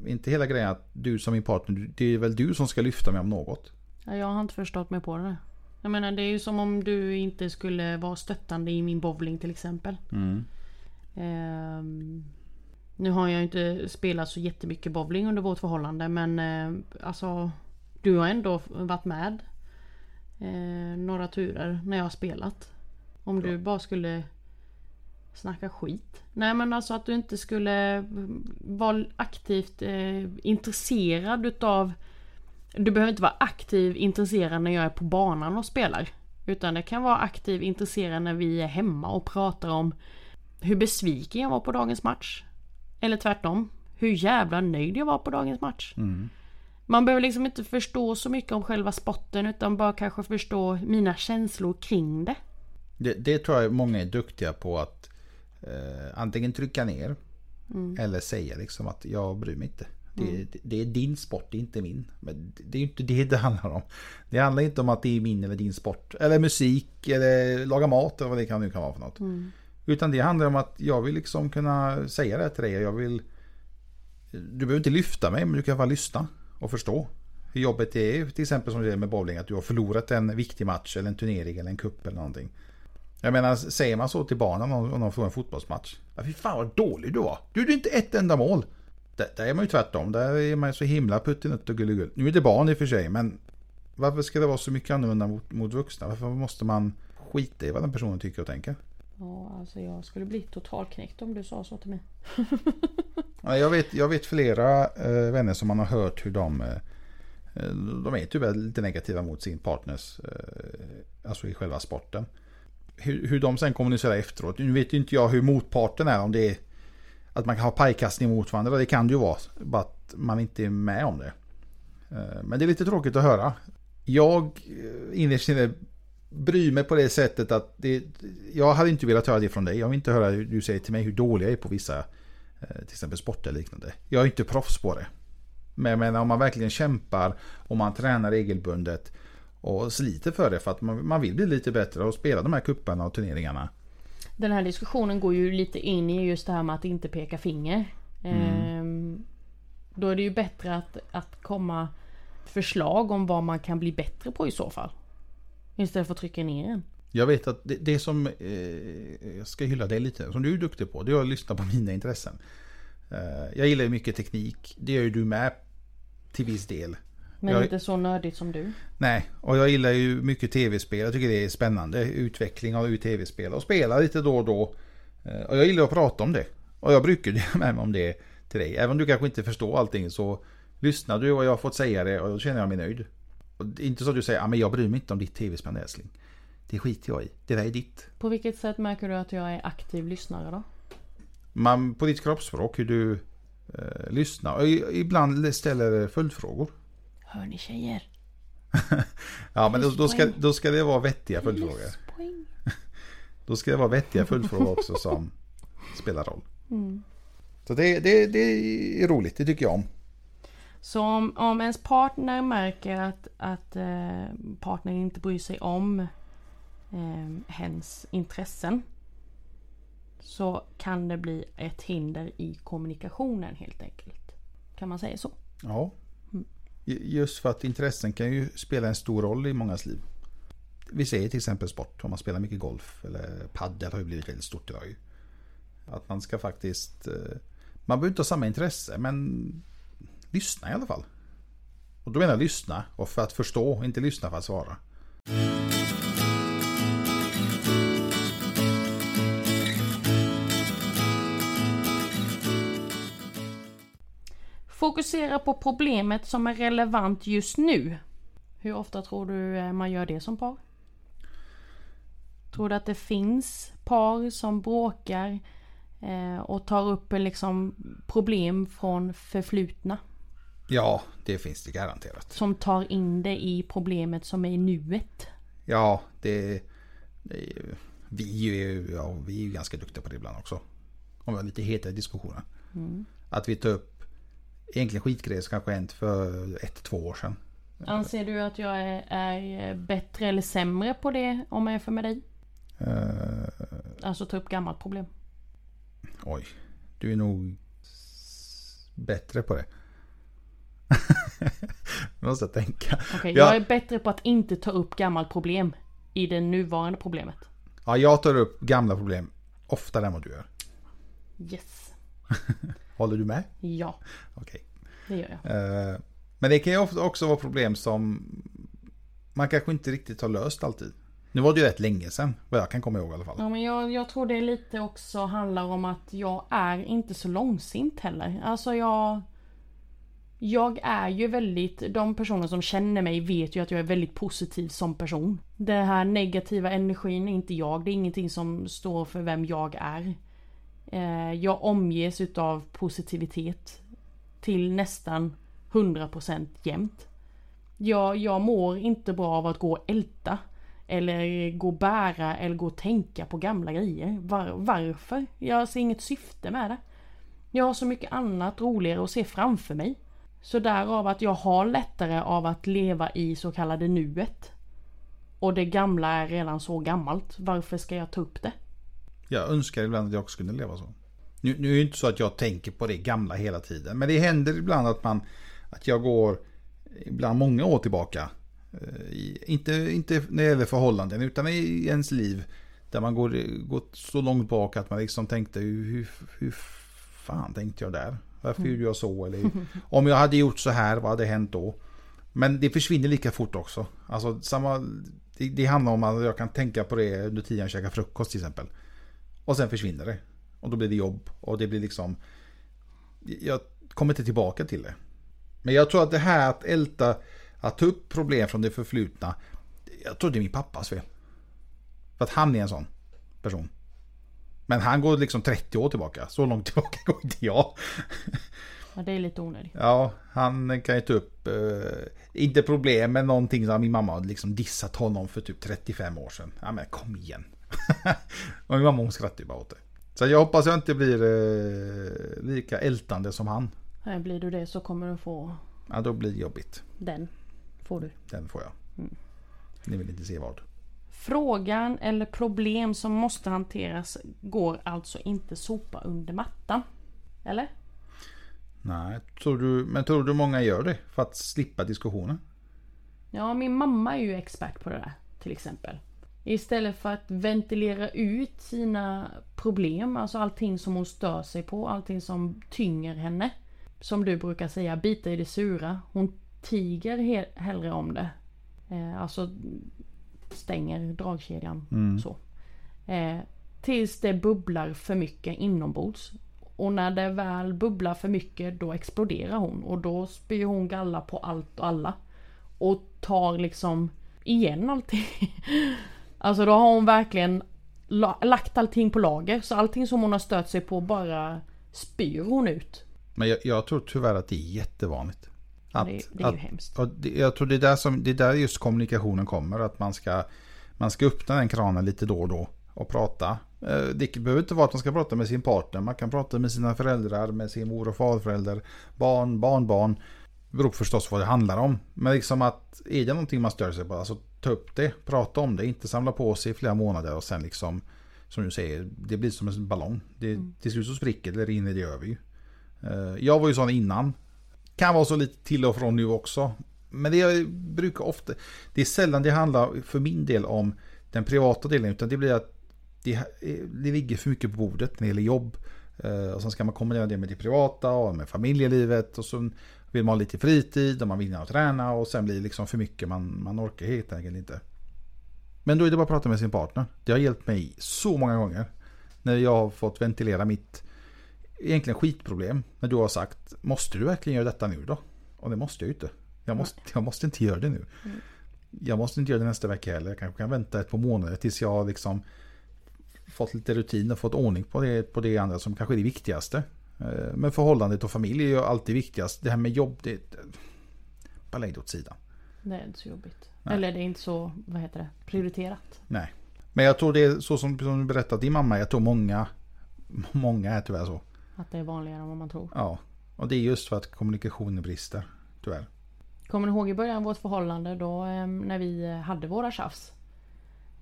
S2: Inte hela grejen att du som min partner, det är väl du som ska lyfta mig om något.
S1: Ja, jag har inte förstått mig på det. Jag menar det är ju som om du inte skulle vara stöttande i min bowling till exempel. Ehm, nu har jag inte spelat så jättemycket bowling under vårt förhållande men eh, alltså Du har ändå varit med eh, några turer när jag har spelat. Om du bara skulle snacka skit. Nej men alltså att du inte skulle vara aktivt eh, intresserad utav Du behöver inte vara aktiv intresserad när jag är på banan och spelar. Utan det kan vara aktiv intresserad när vi är hemma och pratar om hur besviken jag var på dagens match. Eller tvärtom. Hur jävla nöjd jag var på dagens match. Man behöver liksom inte förstå så mycket om själva sporten utan bara kanske förstå mina känslor kring det.
S2: Det, det tror jag många är duktiga på att eh, antingen trycka ner eller säga liksom att jag bryr mig inte. Det, det, det är din sport, det är inte min. Men det är ju inte det det handlar om. Det handlar inte om att det är min eller din sport. Eller musik eller laga mat eller vad det kan, nu kan vara för något. Utan det handlar om att jag vill liksom kunna säga det till dig. Jag vill, du behöver inte lyfta mig men du kan bara lyssna och förstå. Hur jobbet är till exempel som det är med bowling. Att du har förlorat en viktig match eller en turnering eller en cup eller någonting. Jag menar, säger man så till barnen om om de får en fotbollsmatch. Ja, fy fan vad dålig du var. Du gjorde inte ett enda mål. Där, där är man ju tvärtom. Där är man ju så himla puttinutt och gullegull. Nu är det barn i och för sig, men varför ska det vara så mycket annorlunda mot, mot vuxna? Varför måste man skita i vad den personen tycker och tänker?
S1: Ja, alltså jag skulle bli totalknäckt om du sa så till mig. [LAUGHS]
S2: Ja, Jag vet, jag vet flera eh, vänner som man har hört hur de eh, De är tyvärr lite negativa mot sin partners eh, Alltså i själva sporten. Hur, hur de sen kommunicerar efteråt. Nu vet ju inte jag hur motparten är om det är Att man kan ha pajkastning mot varandra. Det kan det ju vara Bara att man inte är med om det. Eh, men det är lite tråkigt att höra. Jag eh, innerst inne bryr mig på det sättet att det, Jag hade inte velat höra det från dig Jag vill inte höra hur du säger till mig hur dålig jag är på vissa eh, till exempel sport eller liknande. Jag är inte proffs på det. Men menar om man verkligen kämpar och man tränar regelbundet och sliter för det för att man, man vill bli lite bättre och spela de här kupparna och turneringarna.
S1: Den här diskussionen går ju lite in i just det här med att inte peka finger. Ehm, då är det ju bättre att, att komma förslag om vad man kan bli bättre på i så fall. Istället för att trycka ner en.
S2: Jag vet att det, det som eh, jag ska hylla dig lite, som du är duktig på, det är att lyssna på [LAUGHS] mina intressen. Eh, jag gillar ju mycket teknik, det gör ju du med till viss del.
S1: Men
S2: Jag-
S1: inte så nördigt som du.
S2: Nej, och jag gillar ju mycket tv-spel. Jag tycker det är spännande. Utveckling av tv-spel och spela lite då och då. Eh, Och jag gillar att prata om det. Och jag brukar [LAUGHS] dela med mig om det till dig. Även om du kanske inte förstår allting så lyssnar du och jag har fått säga det och då känner jag mig nöjd. Och det är inte så att du säger, ah, men jag bryr mig inte om ditt tv-spel älskling. Det skiter jag i. Det där är ditt.
S1: På vilket sätt märker du att jag är aktiv lyssnare då?
S2: Man, på ditt kroppsspråk, hur du eh, lyssnar. Och ibland ställer följdfrågor.
S1: Hör ni tjejer? [LAUGHS]
S2: Ja, men då, då, ska, då ska det vara vettiga följdfrågor. [LAUGHS] Då ska det vara vettiga följdfrågor också som spelar roll.
S1: Mm.
S2: Så det, det, det är roligt, det tycker jag om.
S1: Så om, om ens partner märker att, att eh, partnern inte bryr sig om eh, hens intressen. Så kan det bli ett hinder i kommunikationen helt enkelt. Kan man säga så?
S2: Ja. Just för att intressen kan ju spela en stor roll i mångas liv. Vi säger till exempel sport, om man spelar mycket golf eller paddel har ju blivit väldigt stort idag. Att man ska faktiskt... eh, Man behöver inte ha samma intresse men lyssna i alla fall. Och då menar jag lyssna och för att förstå, inte lyssna för att svara.
S1: Fokusera på problemet som är relevant just nu. Hur ofta tror du eh, man gör det som par? Tror du att det finns par som bråkar eh, och tar upp eh, liksom problem från förflutna?
S2: Ja, det finns det garanterat.
S1: Som tar in det i problemet som är i nuet?
S2: Ja, det, det vi, är ju, ja, vi är ju ganska duktiga på det ibland också. Om vi har lite hetare diskussioner. Mm. Att vi tar upp egentligen skitgrejer som kanske hänt för ett, två år sedan.
S1: Anser du att jag är, är bättre eller sämre på det om jag jämför med dig? Uh, alltså ta upp gammalt problem.
S2: Oj, du är nog bättre på det. [LAUGHS] måste jag tänka.
S1: Okay, jag... jag är bättre på att inte ta upp gammalt problem i det nuvarande problemet.
S2: Ja, jag tar upp gamla problem oftare än vad du gör.
S1: Yes. [LAUGHS]
S2: Håller du med?
S1: Ja.
S2: Okej.
S1: Okay. Det gör jag.
S2: Uh, men det kan ju också vara problem som man kanske inte riktigt har löst alltid. Nu var det ju rätt länge sedan, vad jag kan komma ihåg i alla fall.
S1: Ja, men jag, jag tror det lite också handlar om att jag är inte så långsint heller. Alltså jag... Jag är ju väldigt, de personer som känner mig vet ju att jag är väldigt positiv som person. Den här negativa energin är inte jag, det är ingenting som står för vem jag är. Eh, jag omges utav positivitet till nästan 100% jämt. Jag, jag mår inte bra av att gå och älta. Eller gå och bära eller gå och tänka på gamla grejer. Var, varför? Jag ser inget syfte med det. Jag har så mycket annat roligare att se framför mig. Så därav att jag har lättare av att leva i så kallade nuet. Och det gamla är redan så gammalt. Varför ska jag ta upp det?
S2: Jag önskar ibland att jag också kunde leva så. Nu, nu är det inte så att jag tänker på det gamla hela tiden. Men det händer ibland att man att jag går ibland många år tillbaka. Eh, inte, inte när det gäller förhållanden utan i ens liv. Där man går, går så långt bak att man liksom tänkte hur, hur fan tänkte jag där? Varför mm. gjorde jag så? Eller [LAUGHS] om jag hade gjort så här, vad hade hänt då? Men det försvinner lika fort också. Alltså samma, det, det handlar om att jag kan tänka på det under tiden jag käkar frukost till exempel. Och sen försvinner det. Och då blir det jobb och det blir liksom... Jag kommer inte tillbaka till det. Men jag tror att det här att älta, att ta upp problem från det förflutna. Jag tror det är min pappas fel. För att han är en sån person. Men han går liksom 30 år tillbaka. Så långt tillbaka går inte jag.
S1: Ja, det är lite onödigt.
S2: Ja, han kan ju ta upp, eh, inte problem med någonting som min mamma hade liksom dissat honom för typ 35 år sedan. Ja men kom igen. [LAUGHS] och min mamma hon skrattar ju bara åt det. Så jag hoppas jag inte blir eh, lika ältande som han.
S1: Nej, blir du det så kommer du få...
S2: Ja, då blir det jobbigt.
S1: Den får du.
S2: Den får jag. Mm. Ni vill inte se vad.
S1: Frågan eller problem som måste hanteras går alltså inte sopa under mattan. Eller?
S2: Nej, tror du, men tror du många gör det för att slippa diskussionen?
S1: Ja, min mamma är ju expert på det där till exempel. Istället för att ventilera ut sina problem, alltså allting som hon stör sig på, allting som tynger henne som du brukar säga, bita i det sura. Hon tiger he hellre om det. Eh, alltså stänger dragkedjan mm. så. Eh, tills det bubblar för mycket inombords. Och när det väl bubblar för mycket då exploderar hon och då spyr hon galla på allt och alla. Och tar liksom igen allting. [LAUGHS] alltså då har hon verkligen lagt allting på lager. Så allting som hon har stört sig på bara spyr hon ut.
S2: Men jag, jag, tror tyvärr att det är jättevanligt.
S1: Att, det, det, är att, ju hemskt.
S2: Det, jag tror det är, där som, det är där just kommunikationen kommer. Att man ska, man ska öppna den kranen lite då och då och prata. Eh, det behöver inte vara att man ska prata med sin partner. Man kan prata med sina föräldrar, med sin mor och farförälder, barn, barnbarn. Det beror förstås på vad det handlar om. Men liksom att är det någonting man stör sig på, alltså ta upp det, prata om det, inte samla på sig i flera månader och sen liksom, som du säger, det blir som en ballong. Det, mm. Till slut så spricker det, rinner det över ju. Eh, jag var ju sån innan. Kan vara så lite till och från nu också. Men det brukar ofta, det är sällan det handlar för min del om den privata delen. Utan det blir att det, det ligger för mycket på bordet när det gäller jobb. Eh, och sen ska man kombinera det med det privata och med familjelivet. Och så vill man ha lite fritid och man vill träna. Och sen blir det liksom för mycket, man, man orkar helt enkelt inte. Men då är det bara att prata med sin partner. Det har hjälpt mig så många gånger. När jag har fått ventilera mitt egentligen skitproblem. Men du har sagt, måste du verkligen göra detta nu då? Och det måste jag ju inte. Jag måste, jag måste inte göra det nu. Mm. jag måste inte göra det nästa vecka heller. Jag kanske kan vänta ett par månader tills jag har liksom fått lite rutin och fått ordning på det, på det andra som kanske är det viktigaste. Eh, men förhållandet och familj är ju alltid viktigast. Det här med jobb, det... Bara lägg det åt sidan.
S1: Det är inte så jobbigt. Nej. Eller det är inte så, vad heter det, prioriterat.
S2: Nej. Men jag tror det är så som, som du berättade din mamma. Jag tror många, många är tyvärr så.
S1: Att det är vanligare än vad man tror.
S2: Ja. Och det är just för att kommunikationen brister. Tyvärr.
S1: Kommer du ihåg i början av vårt förhållande då ehm, när vi hade våra tjafs?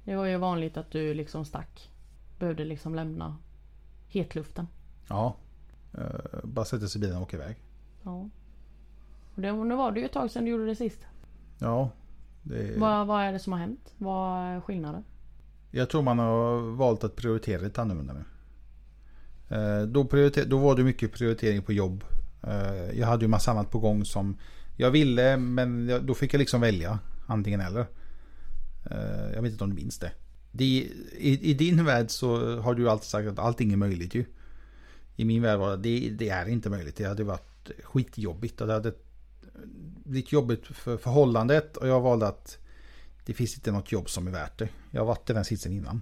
S1: Det var ju vanligt att du liksom stack. Behövde liksom lämna hetluften.
S2: Ja. Uh, bara sätta sig i bilen och åka iväg.
S1: Ja. Och det, nu var det ju ett tag sedan du gjorde det sist.
S2: Ja.
S1: Det... Vad, vad är det som har hänt? Vad är skillnaden?
S2: Jag tror man har valt att prioritera lite annorlunda nu. Eh, då, då var det mycket prioritering på jobb. Eh, jag hade ju massa annat på gång som jag ville men då fick jag liksom välja. Antingen eller. Eh, jag vet inte om du minns det. det i, I din värld så har du alltid sagt att allting är möjligt ju i min värld var det, det är inte möjligt. Det hade varit skitjobbigt och det hade blivit jobbigt för förhållandet och jag valde att det finns inte något jobb som är värt det. Jag har varit i den sitsen innan.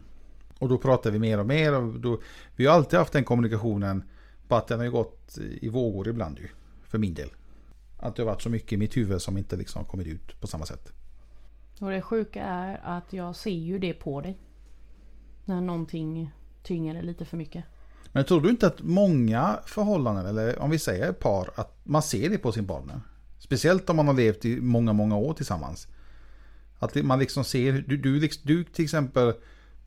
S2: Och då pratar vi mer och mer och då, vi har alltid haft den kommunikationen. Bara att den har gått i vågor ibland ju. För min del. Att det har varit så mycket i mitt huvud som inte liksom kommit ut på samma sätt.
S1: Och det sjuka är att jag ser ju det på dig. När någonting tynger det lite för mycket.
S2: Men tror du inte att många förhållanden, eller om vi säger par, att man ser det på sin partner? Speciellt om man har levt i många, många år tillsammans. Att man liksom ser, du, du, du till exempel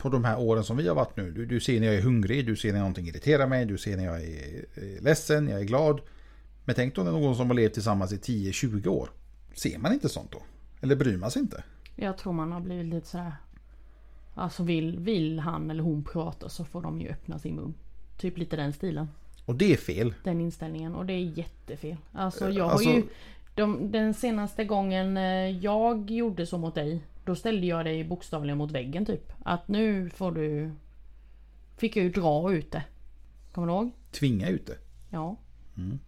S2: på de här åren som vi har varit nu. Du, du ser när jag är hungrig, du ser när någonting irriterar mig, du ser när jag är, är ledsen, jag är glad. Men tänk då när någon som har levt tillsammans i 10-20 år. Ser man inte sånt då? Eller bryr man sig inte?
S1: Jag tror man har blivit lite sådär... Alltså vill, vill han eller hon prata så får de ju öppna sin mun. Typ lite den stilen.
S2: Och det är fel.
S1: Den inställningen och det är jättefel. Alltså jag alltså... har ju... De, den senaste gången eh, jag gjorde så mot dig. Då ställde jag dig bokstavligen mot väggen typ. Att nu får du... Fick jag ju dra ut det. Kommer du ihåg?
S2: Tvinga ut det?
S1: Ja. Mm.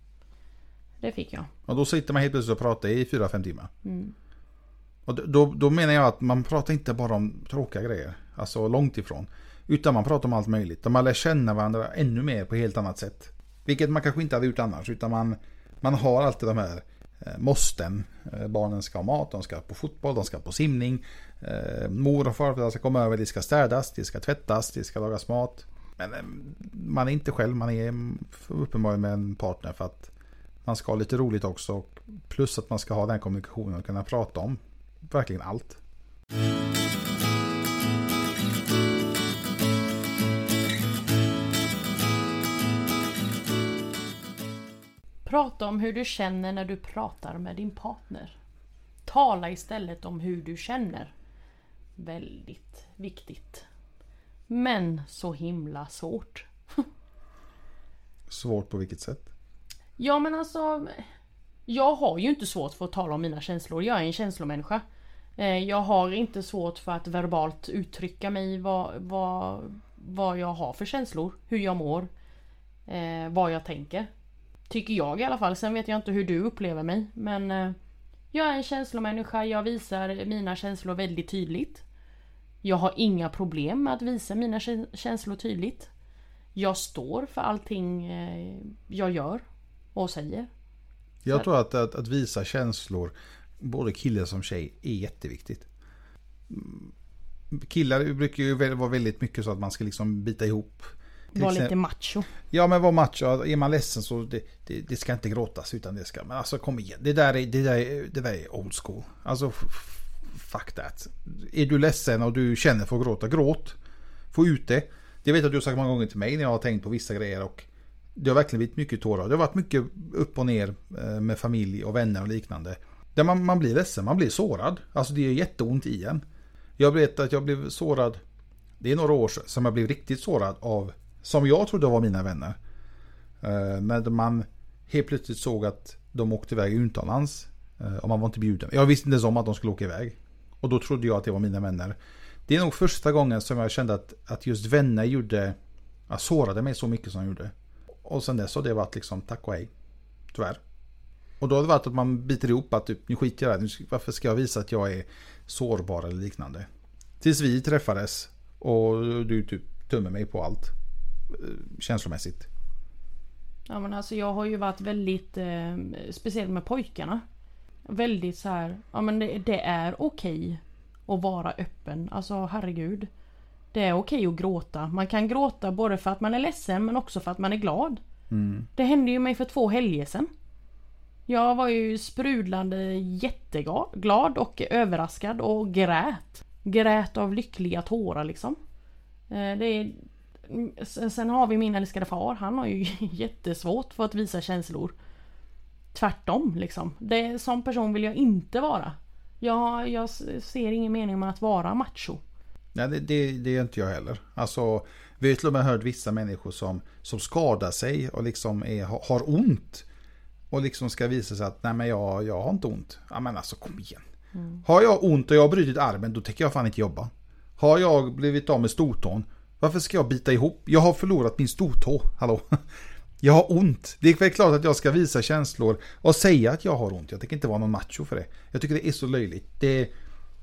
S1: Det fick jag.
S2: Och då sitter man helt plötsligt och pratar i 4-5 timmar. Mm. Och då, då menar jag att man pratar inte bara om tråkiga grejer. Alltså långt ifrån. Utan man pratar om allt möjligt. Man lär känna varandra ännu mer på helt annat sätt. Vilket man kanske inte hade gjort annars. Utan man, man har alltid de här Eh, måsten. Eh, barnen ska ha mat, de ska på fotboll, de ska på simning. Eh, mor och farföräldrar ska komma över, det ska städas, det ska tvättas, det ska lagas mat. Men man är inte själv, man är uppenbarligen med en partner för att man ska ha lite roligt också. Plus att man ska ha den kommunikationen och kunna prata om verkligen allt.
S1: Prata om hur du känner när du pratar med din partner. Tala istället om hur du känner. Väldigt viktigt. Men så himla svårt.
S2: svårt på vilket sätt?
S1: Ja men alltså Jag har ju inte svårt för att tala om mina känslor. Jag är en känslomänniska. Eh, jag har inte svårt för att verbalt uttrycka mig vad, vad, vad jag har för känslor, hur jag mår, eh, vad jag tänker. Tycker jag i alla fall. Sen vet jag inte hur du upplever mig. Men eh, jag är en känslomänniska. Jag visar mina känslor väldigt tydligt. Jag har inga problem med att visa mina känslor tydligt. Jag står för allting eh, jag gör och säger.
S2: Jag tror att, att, att visa känslor, både kille som tjej, är jätteviktigt. Mm, killar brukar ju vara väldigt mycket så att man ska liksom bita ihop
S1: var lite macho.
S2: Ja men var macho. Är man ledsen så det, det, det, ska inte gråtas utan det ska. Men alltså kom igen. Det där är, det där är, det där är old school. Alltså fuck that. Är du ledsen och du känner för att gråta, gråt. Få ut det. Det vet jag att du har sagt många gånger till mig när jag har tänkt på vissa grejer. Och det har verkligen blivit mycket tårar. Det har varit mycket upp och ner eh, med familj och vänner och liknande. Där man, man blir ledsen, man blir sårad. Alltså det gör jätteont i en. Jag vet att jag blev sårad. Det är några år sedan som jag blev riktigt sårad av som jag trodde var mina vänner. Eh, när man helt plötsligt såg att de åkte iväg utomlands. Eh, och man var inte bjuden. Jag visste inte ens om att de skulle åka iväg. Och då trodde jag att det var mina vänner. Det är nog första gången som jag kände att, att just vänner gjorde... Jag sårade mig så mycket som de gjorde. Och sen dess har det varit liksom tack och hej. Tyvärr. Och då har det varit att man biter ihop att typ, nu skiter jag i det här. Varför ska jag visa att jag är sårbar eller liknande? Tills vi träffades och du typ tömmer mig på allt eh, Känslomässigt.
S1: Ja men alltså jag har ju varit väldigt, eh, speciellt med pojkarna. Väldigt så här, ja men det, det är okej att vara öppen. Alltså herregud. Det är okej att gråta. Man kan gråta både för att man är ledsen men också för att man är glad.
S2: Mm.
S1: Det hände ju mig för två helger sedan. Jag var ju sprudlande jätteglad och överraskad och grät. Grät av lyckliga tårar liksom. Eh, Det är... Sen har vi min älskade far. Han har ju [LAUGHS] jättesvårt för att visa känslor. Tvärtom liksom. Det, som person vill jag inte vara. Jag, jag ser ingen mening med att vara macho.
S2: Nej, det, det, det gör inte jag heller. Alltså, vi har till och med hört vissa människor som, som skadar sig och liksom är, har- ont. Och liksom ska visa sig att nej men jag, jag har inte ont. Ja men alltså kom igen. Har jag ont och jag har brutit armen då tänker jag fan inte jobba. Har jag blivit av med stortån. Varför ska jag bita ihop? Jag har förlorat min stortå. Hallå? Jag har ont. Det är väl klart att jag ska visa känslor och säga att jag har ont. Jag tänker inte vara någon macho för det. Jag tycker det är så löjligt. Det,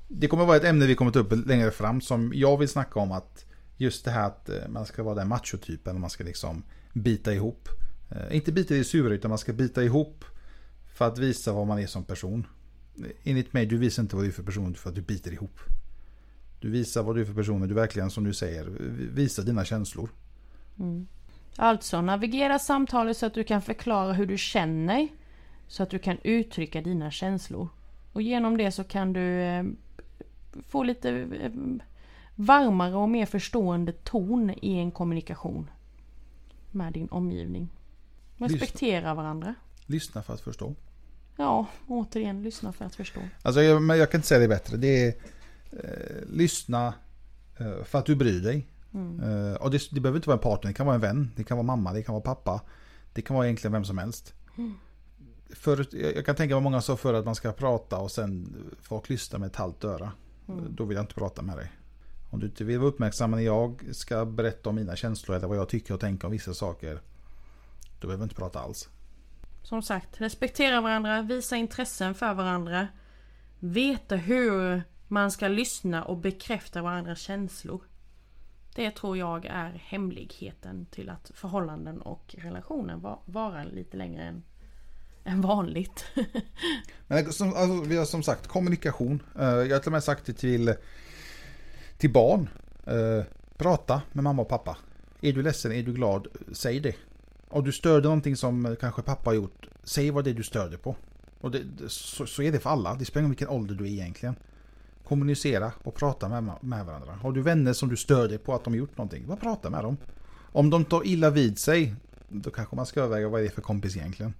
S2: det kommer vara ett ämne vi kommer ta upp längre fram som jag vill snacka om att just det här att eh, man ska vara den machotypen och man ska liksom bita ihop. Eh, inte bita i sura utan man ska bita ihop för att visa vad man är som person. Enligt mig, du visar inte vad du är för person för att du biter ihop. Du visar vad du är för person när du verkligen, som du säger, visar dina känslor.
S1: Alltså navigera samtalet så att du kan förklara hur du känner. Så att du kan uttrycka dina känslor. Och genom det så kan du eh, få lite eh, varmare och mer förstående ton i en kommunikation. Med din omgivning. Respektera varandra.
S2: Lyssna för att förstå.
S1: Ja, återigen lyssna för att förstå.
S2: Alltså, jag, men jag kan inte säga det bättre. Det är eh, lyssna eh, för att du bryr dig. Eh, och det, det behöver inte vara en partner, det kan vara en vän, det kan vara mamma, det kan vara pappa. Det kan vara egentligen vem som helst. För, jag, kan tänka mig många sa förr att man ska prata och sen folk lyssnar med ett halvt öra. Då vill jag inte prata med dig. Om du inte vill vara uppmärksam när jag ska berätta om mina känslor eller vad jag tycker och tänker om vissa saker. Då behöver vi inte prata alls.
S1: Som sagt, respektera varandra, visa intressen för varandra. Veta hur man ska lyssna och bekräfta varandras känslor. Det tror jag är hemligheten till att förhållanden och relationen var, varar lite längre än, än vanligt. [LAUGHS]
S2: Men som, alltså, vi har som sagt kommunikation. Eh, jag har till och med sagt det till, till barn. Eh, prata med mamma och pappa. Är du ledsen, är du glad, säg det. Om du störde någonting som kanske pappa har gjort, säg vad det är du störde på. Och det, så, så är det för alla. Det spelar ingen roll vilken ålder du är egentligen. Kommunicera och prata med, med varandra. Har du vänner som du stör dig på att de har gjort någonting, bara prata med dem. Om de tar illa vid sig, då kanske man ska överväga vad det är för kompis egentligen.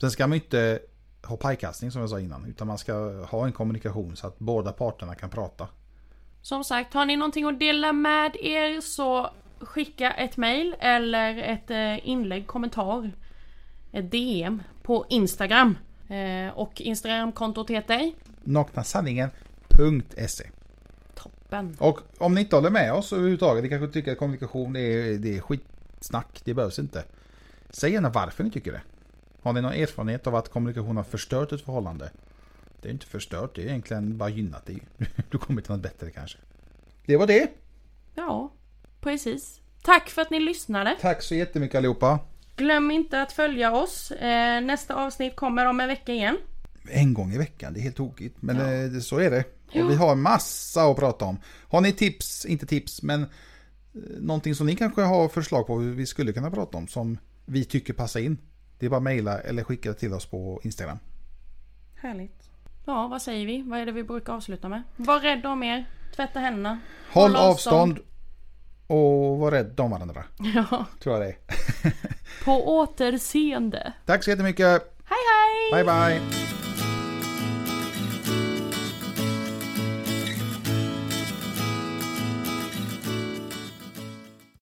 S2: Sen ska man inte ha pajkastning som jag sa innan. Utan man ska ha en kommunikation så att båda parterna kan prata.
S1: Som sagt, har ni någonting att dela med er så skicka ett mail eller ett eh, inlägg, kommentar. Ett DM på Instagram. Eh, och Instagramkontot heter
S2: Naknasanningen.se
S1: Toppen.
S2: Och om ni inte håller med oss överhuvudtaget, ni kanske tycker att kommunikation är, det är skitsnack, det behövs inte. Säg gärna varför ni tycker det. Har ni någon erfarenhet av att kommunikation har förstört ett förhållande? Det är inte förstört, det är egentligen bara gynnat det. [LAUGHS] Du kommer till något bättre kanske. Det var det.
S1: Ja, precis. Tack för att ni lyssnade.
S2: Tack så jättemycket allihopa.
S1: Glöm inte att följa oss. Eh, nästa avsnitt kommer om en vecka igen.
S2: En gång i veckan, det är helt tokigt. Men
S1: Ja.
S2: eh, det, så är det.
S1: Ja.
S2: Vi har massa att prata om. Har ni tips, inte tips, men eh, någonting som ni kanske har förslag på hur vi skulle kunna prata om som vi tycker passar in. Det är bara att mejla eller skicka till oss på Instagram.
S1: Härligt. Ja, vad säger vi? Vad är det vi brukar avsluta med? Var rädd om er. Tvätta händerna.
S2: Håll
S1: Håll
S2: avstånd och var rädd om varandra. [LAUGHS]
S1: Ja.
S2: Tror jag det är.
S1: På återseende.
S2: Tack så jättemycket.
S1: Hej hej!
S2: Bye bye.